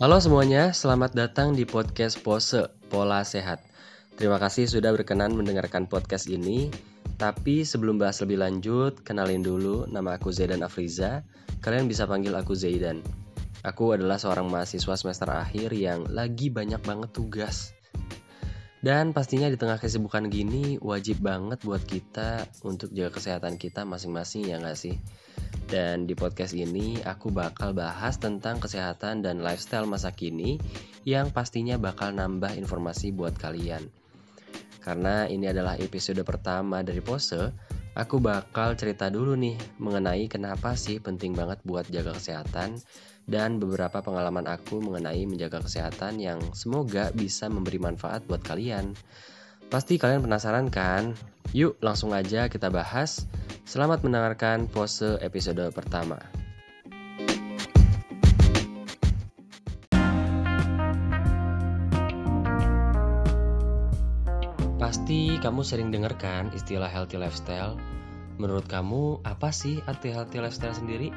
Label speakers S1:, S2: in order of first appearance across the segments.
S1: Halo semuanya, selamat datang di podcast Pose Pola Sehat. Terima kasih sudah berkenan mendengarkan podcast ini. Tapi sebelum bahas lebih lanjut, kenalin dulu nama aku Zaidan Afriza. Kalian bisa panggil aku Zaidan. Aku adalah seorang mahasiswa semester akhir yang lagi banyak banget tugas. Dan pastinya di tengah kesibukan gini wajib banget buat kita untuk jaga kesehatan kita masing-masing ya nggak sih? Dan di podcast ini aku bakal bahas tentang kesehatan dan lifestyle masa kini yang pastinya bakal nambah informasi buat kalian. Karena ini adalah episode pertama dari Pose, aku bakal cerita dulu nih mengenai kenapa sih penting banget buat jaga kesehatan dan beberapa pengalaman aku mengenai menjaga kesehatan yang semoga bisa memberi manfaat buat kalian. Pasti kalian penasaran kan? Yuk langsung aja kita bahas. Selamat mendengarkan pose episode pertama. Pasti kamu sering dengarkan istilah healthy lifestyle. Menurut kamu, apa sih arti healthy lifestyle sendiri?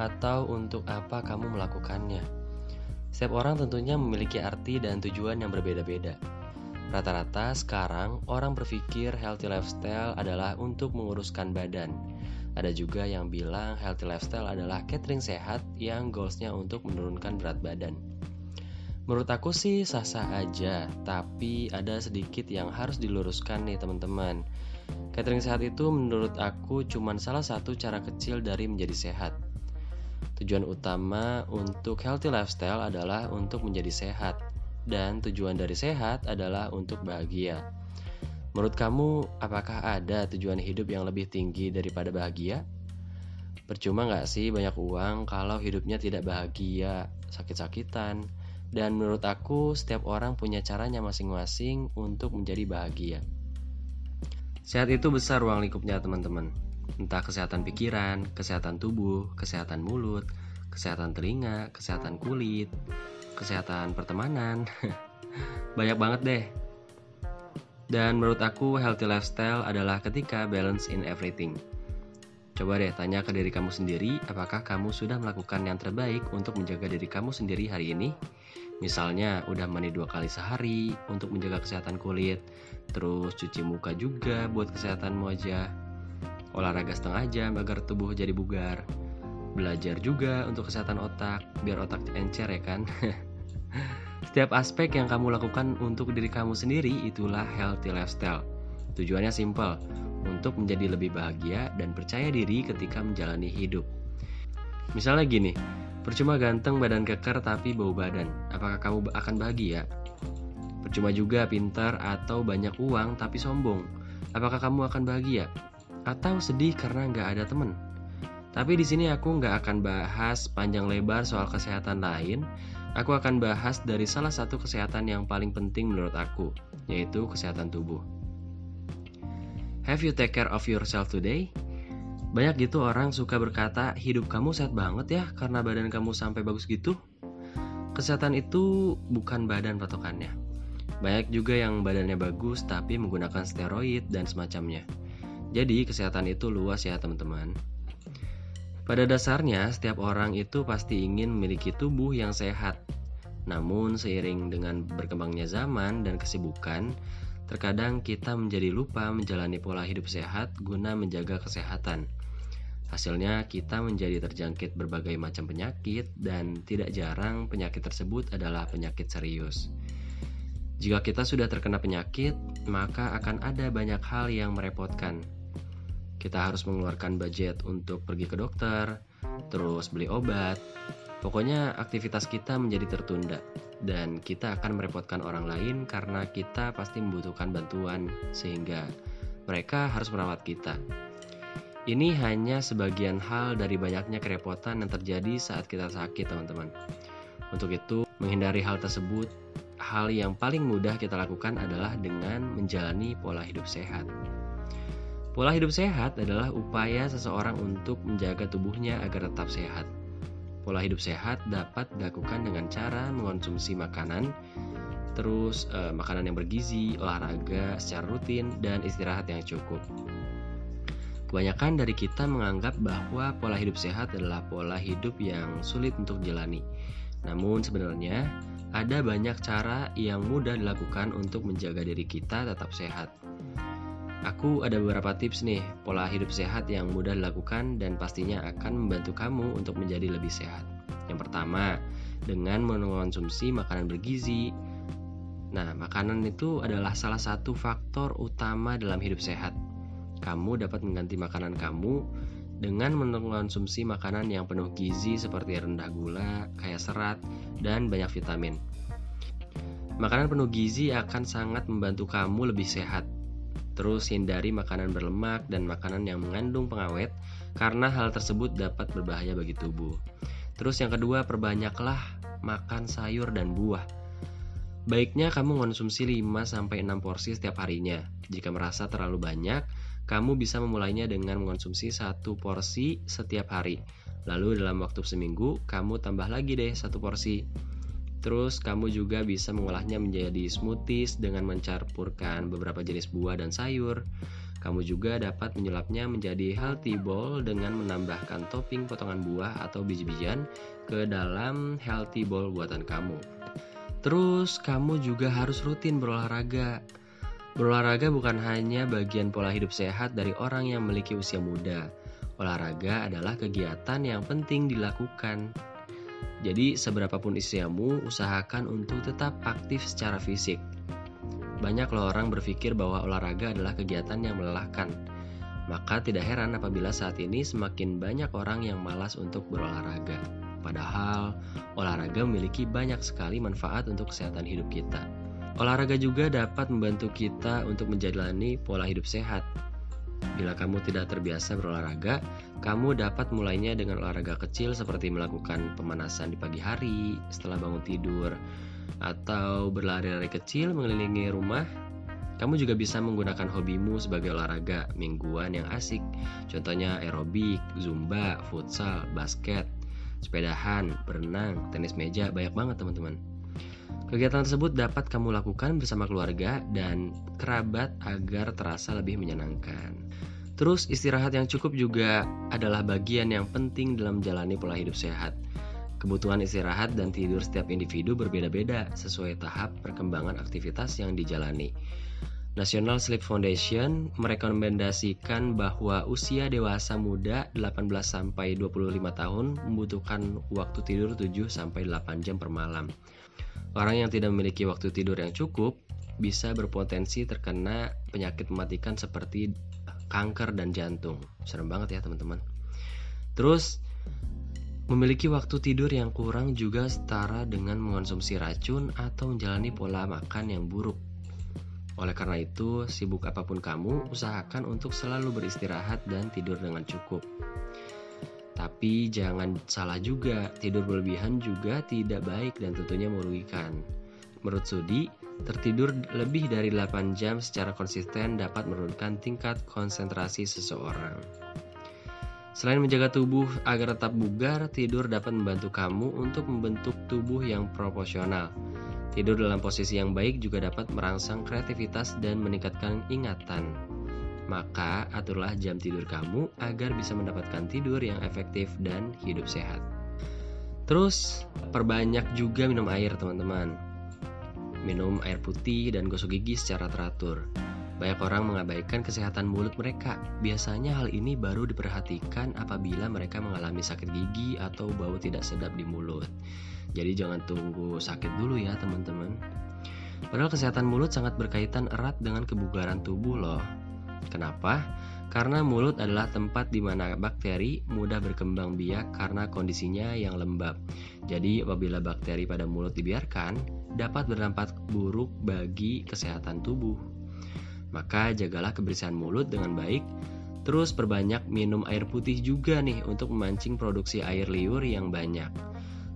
S1: atau untuk apa kamu melakukannya. Setiap orang tentunya memiliki arti dan tujuan yang berbeda-beda. Rata-rata sekarang orang berpikir healthy lifestyle adalah untuk menguruskan badan. Ada juga yang bilang healthy lifestyle adalah catering sehat yang goalsnya untuk menurunkan berat badan. Menurut aku sih sah-sah aja, tapi ada sedikit yang harus diluruskan nih teman-teman. Catering sehat itu menurut aku cuma salah satu cara kecil dari menjadi sehat. Tujuan utama untuk healthy lifestyle adalah untuk menjadi sehat, dan tujuan dari sehat adalah untuk bahagia. Menurut kamu, apakah ada tujuan hidup yang lebih tinggi daripada bahagia? Percuma nggak sih banyak uang kalau hidupnya tidak bahagia, sakit-sakitan, dan menurut aku setiap orang punya caranya masing-masing untuk menjadi bahagia. Sehat itu besar ruang lingkupnya teman-teman entah kesehatan pikiran, kesehatan tubuh, kesehatan mulut, kesehatan telinga, kesehatan kulit, kesehatan pertemanan. Banyak banget deh. Dan menurut aku healthy lifestyle adalah ketika balance in everything. Coba deh tanya ke diri kamu sendiri, apakah kamu sudah melakukan yang terbaik untuk menjaga diri kamu sendiri hari ini? Misalnya, udah mandi dua kali sehari untuk menjaga kesehatan kulit, terus cuci muka juga buat kesehatan wajah, olahraga setengah jam agar tubuh jadi bugar, belajar juga untuk kesehatan otak, biar otak encer ya kan. Setiap aspek yang kamu lakukan untuk diri kamu sendiri itulah healthy lifestyle. Tujuannya simple, untuk menjadi lebih bahagia dan percaya diri ketika menjalani hidup. Misalnya gini, percuma ganteng badan keker tapi bau badan, apakah kamu akan bahagia? Percuma juga pintar atau banyak uang tapi sombong, apakah kamu akan bahagia? atau sedih karena nggak ada temen. Tapi di sini aku nggak akan bahas panjang lebar soal kesehatan lain. Aku akan bahas dari salah satu kesehatan yang paling penting menurut aku, yaitu kesehatan tubuh. Have you take care of yourself today? Banyak gitu orang suka berkata, hidup kamu sehat banget ya karena badan kamu sampai bagus gitu. Kesehatan itu bukan badan patokannya. Banyak juga yang badannya bagus tapi menggunakan steroid dan semacamnya. Jadi kesehatan itu luas ya teman-teman. Pada dasarnya setiap orang itu pasti ingin memiliki tubuh yang sehat. Namun seiring dengan berkembangnya zaman dan kesibukan, terkadang kita menjadi lupa menjalani pola hidup sehat guna menjaga kesehatan. Hasilnya kita menjadi terjangkit berbagai macam penyakit dan tidak jarang penyakit tersebut adalah penyakit serius. Jika kita sudah terkena penyakit, maka akan ada banyak hal yang merepotkan, kita harus mengeluarkan budget untuk pergi ke dokter, terus beli obat. Pokoknya aktivitas kita menjadi tertunda dan kita akan merepotkan orang lain karena kita pasti membutuhkan bantuan sehingga mereka harus merawat kita. Ini hanya sebagian hal dari banyaknya kerepotan yang terjadi saat kita sakit, teman-teman. Untuk itu, menghindari hal tersebut, hal yang paling mudah kita lakukan adalah dengan menjalani pola hidup sehat. Pola hidup sehat adalah upaya seseorang untuk menjaga tubuhnya agar tetap sehat. Pola hidup sehat dapat dilakukan dengan cara mengonsumsi makanan, terus eh, makanan yang bergizi, olahraga secara rutin, dan istirahat yang cukup. Kebanyakan dari kita menganggap bahwa pola hidup sehat adalah pola hidup yang sulit untuk jalani. Namun sebenarnya ada banyak cara yang mudah dilakukan untuk menjaga diri kita tetap sehat. Aku ada beberapa tips nih, pola hidup sehat yang mudah dilakukan dan pastinya akan membantu kamu untuk menjadi lebih sehat. Yang pertama, dengan mengonsumsi makanan bergizi. Nah, makanan itu adalah salah satu faktor utama dalam hidup sehat. Kamu dapat mengganti makanan kamu dengan mengonsumsi makanan yang penuh gizi seperti rendah gula, kaya serat, dan banyak vitamin. Makanan penuh gizi akan sangat membantu kamu lebih sehat Terus hindari makanan berlemak dan makanan yang mengandung pengawet karena hal tersebut dapat berbahaya bagi tubuh. Terus yang kedua, perbanyaklah makan sayur dan buah. Baiknya kamu mengonsumsi 5-6 porsi setiap harinya. Jika merasa terlalu banyak, kamu bisa memulainya dengan mengonsumsi satu porsi setiap hari. Lalu dalam waktu seminggu, kamu tambah lagi deh satu porsi. Terus kamu juga bisa mengolahnya menjadi smoothies dengan mencampurkan beberapa jenis buah dan sayur. Kamu juga dapat menyulapnya menjadi healthy bowl dengan menambahkan topping potongan buah atau biji-bijian ke dalam healthy bowl buatan kamu. Terus kamu juga harus rutin berolahraga. Berolahraga bukan hanya bagian pola hidup sehat dari orang yang memiliki usia muda. Olahraga adalah kegiatan yang penting dilakukan jadi seberapapun usiamu, usahakan untuk tetap aktif secara fisik. Banyak loh orang berpikir bahwa olahraga adalah kegiatan yang melelahkan. Maka tidak heran apabila saat ini semakin banyak orang yang malas untuk berolahraga. Padahal, olahraga memiliki banyak sekali manfaat untuk kesehatan hidup kita. Olahraga juga dapat membantu kita untuk menjalani pola hidup sehat, Bila kamu tidak terbiasa berolahraga, kamu dapat mulainya dengan olahraga kecil seperti melakukan pemanasan di pagi hari setelah bangun tidur atau berlari-lari kecil mengelilingi rumah. Kamu juga bisa menggunakan hobimu sebagai olahraga mingguan yang asik. Contohnya aerobik, zumba, futsal, basket, sepedahan, berenang, tenis meja, banyak banget teman-teman. Kegiatan tersebut dapat kamu lakukan bersama keluarga dan kerabat agar terasa lebih menyenangkan. Terus istirahat yang cukup juga adalah bagian yang penting dalam menjalani pola hidup sehat. Kebutuhan istirahat dan tidur setiap individu berbeda-beda sesuai tahap perkembangan aktivitas yang dijalani. National Sleep Foundation merekomendasikan bahwa usia dewasa muda 18 sampai 25 tahun membutuhkan waktu tidur 7 sampai 8 jam per malam. Orang yang tidak memiliki waktu tidur yang cukup bisa berpotensi terkena penyakit mematikan seperti kanker dan jantung. Serem banget ya teman-teman. Terus memiliki waktu tidur yang kurang juga setara dengan mengonsumsi racun atau menjalani pola makan yang buruk. Oleh karena itu, sibuk apa pun kamu, usahakan untuk selalu beristirahat dan tidur dengan cukup. Tapi jangan salah juga, tidur berlebihan juga tidak baik dan tentunya merugikan. Menurut Sudi, Tertidur lebih dari 8 jam secara konsisten dapat menurunkan tingkat konsentrasi seseorang. Selain menjaga tubuh agar tetap bugar, tidur dapat membantu kamu untuk membentuk tubuh yang proporsional. Tidur dalam posisi yang baik juga dapat merangsang kreativitas dan meningkatkan ingatan. Maka, aturlah jam tidur kamu agar bisa mendapatkan tidur yang efektif dan hidup sehat. Terus, perbanyak juga minum air, teman-teman minum air putih, dan gosok gigi secara teratur. Banyak orang mengabaikan kesehatan mulut mereka. Biasanya hal ini baru diperhatikan apabila mereka mengalami sakit gigi atau bau tidak sedap di mulut. Jadi jangan tunggu sakit dulu ya teman-teman. Padahal kesehatan mulut sangat berkaitan erat dengan kebugaran tubuh loh. Kenapa? Karena mulut adalah tempat di mana bakteri mudah berkembang biak karena kondisinya yang lembab. Jadi apabila bakteri pada mulut dibiarkan, dapat berdampak buruk bagi kesehatan tubuh. Maka jagalah kebersihan mulut dengan baik, terus perbanyak minum air putih juga nih untuk memancing produksi air liur yang banyak.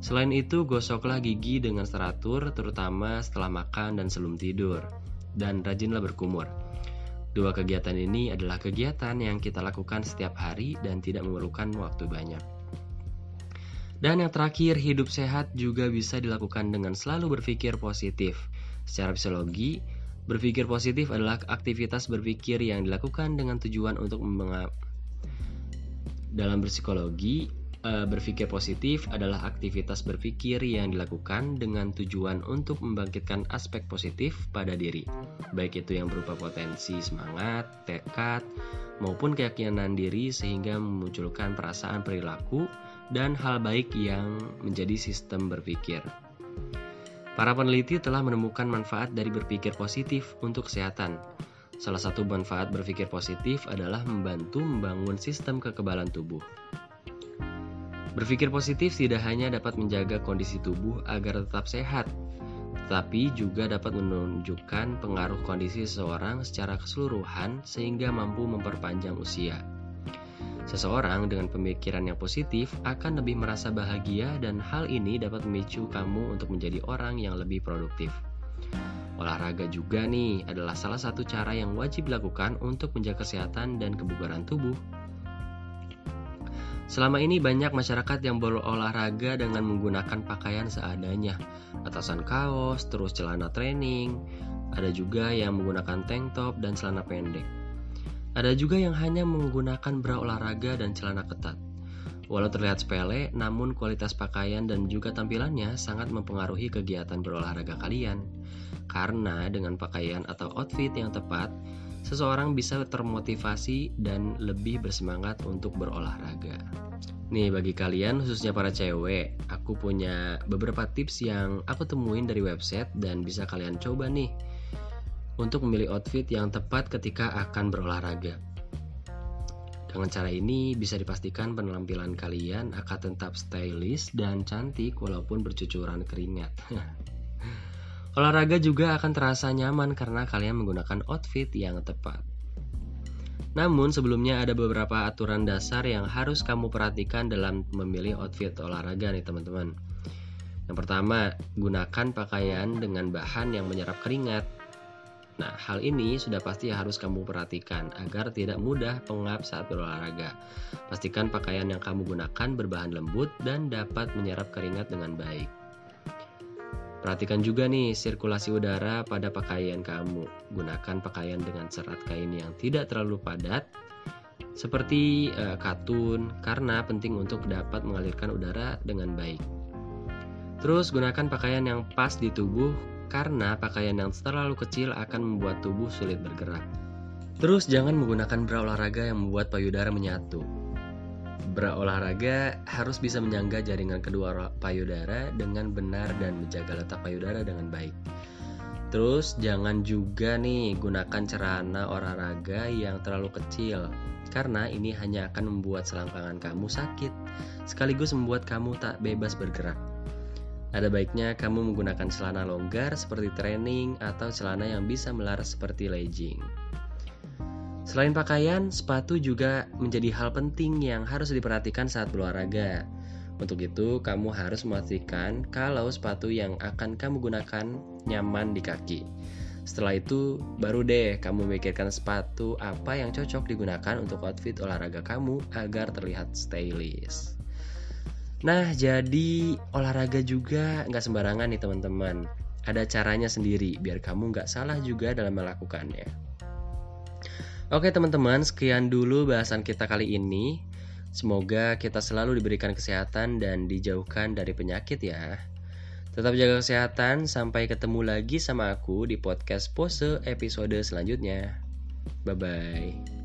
S1: Selain itu, gosoklah gigi dengan teratur terutama setelah makan dan sebelum tidur. Dan rajinlah berkumur. Dua kegiatan ini adalah kegiatan yang kita lakukan setiap hari dan tidak memerlukan waktu banyak. Dan yang terakhir, hidup sehat juga bisa dilakukan dengan selalu berpikir positif. Secara psikologi, berpikir positif adalah aktivitas berpikir yang dilakukan dengan tujuan untuk mengap dalam psikologi, uh, berpikir positif adalah aktivitas berpikir yang dilakukan dengan tujuan untuk membangkitkan aspek positif pada diri, baik itu yang berupa potensi semangat, tekad, maupun keyakinan diri sehingga memunculkan perasaan perilaku dan hal baik yang menjadi sistem berpikir. Para peneliti telah menemukan manfaat dari berpikir positif untuk kesehatan. Salah satu manfaat berpikir positif adalah membantu membangun sistem kekebalan tubuh. Berpikir positif tidak hanya dapat menjaga kondisi tubuh agar tetap sehat, tetapi juga dapat menunjukkan pengaruh kondisi seseorang secara keseluruhan sehingga mampu memperpanjang usia. Seseorang dengan pemikiran yang positif akan lebih merasa bahagia dan hal ini dapat memicu kamu untuk menjadi orang yang lebih produktif. Olahraga juga nih adalah salah satu cara yang wajib dilakukan untuk menjaga kesehatan dan kebugaran tubuh. Selama ini banyak masyarakat yang berolahraga dengan menggunakan pakaian seadanya, atasan kaos, terus celana training, ada juga yang menggunakan tank top dan celana pendek. Ada juga yang hanya menggunakan bra olahraga dan celana ketat. Walau terlihat sepele, namun kualitas pakaian dan juga tampilannya sangat mempengaruhi kegiatan berolahraga kalian. Karena dengan pakaian atau outfit yang tepat, seseorang bisa termotivasi dan lebih bersemangat untuk berolahraga. Nih bagi kalian khususnya para cewek, aku punya beberapa tips yang aku temuin dari website dan bisa kalian coba nih untuk memilih outfit yang tepat ketika akan berolahraga. Dengan cara ini bisa dipastikan penampilan kalian akan tetap stylish dan cantik walaupun bercucuran keringat. Olahraga juga akan terasa nyaman karena kalian menggunakan outfit yang tepat. Namun sebelumnya ada beberapa aturan dasar yang harus kamu perhatikan dalam memilih outfit olahraga nih teman-teman. Yang pertama, gunakan pakaian dengan bahan yang menyerap keringat. Nah, hal ini sudah pasti harus kamu perhatikan agar tidak mudah pengap saat berolahraga. Pastikan pakaian yang kamu gunakan berbahan lembut dan dapat menyerap keringat dengan baik. Perhatikan juga nih sirkulasi udara pada pakaian kamu. Gunakan pakaian dengan serat kain yang tidak terlalu padat seperti uh, katun karena penting untuk dapat mengalirkan udara dengan baik. Terus gunakan pakaian yang pas di tubuh karena pakaian yang terlalu kecil akan membuat tubuh sulit bergerak. Terus jangan menggunakan bra olahraga yang membuat payudara menyatu berolahraga harus bisa menyangga jaringan kedua payudara dengan benar dan menjaga letak payudara dengan baik. Terus jangan juga nih gunakan celana olahraga yang terlalu kecil karena ini hanya akan membuat selangkangan kamu sakit sekaligus membuat kamu tak bebas bergerak. Ada baiknya kamu menggunakan celana longgar seperti training atau celana yang bisa melaras seperti legging. Selain pakaian, sepatu juga menjadi hal penting yang harus diperhatikan saat berolahraga. Untuk itu, kamu harus memastikan kalau sepatu yang akan kamu gunakan nyaman di kaki. Setelah itu, baru deh kamu memikirkan sepatu apa yang cocok digunakan untuk outfit olahraga kamu agar terlihat stylish. Nah, jadi olahraga juga nggak sembarangan nih teman-teman. Ada caranya sendiri biar kamu nggak salah juga dalam melakukannya. Oke teman-teman, sekian dulu bahasan kita kali ini. Semoga kita selalu diberikan kesehatan dan dijauhkan dari penyakit ya. Tetap jaga kesehatan, sampai ketemu lagi sama aku di podcast Pose episode selanjutnya. Bye bye.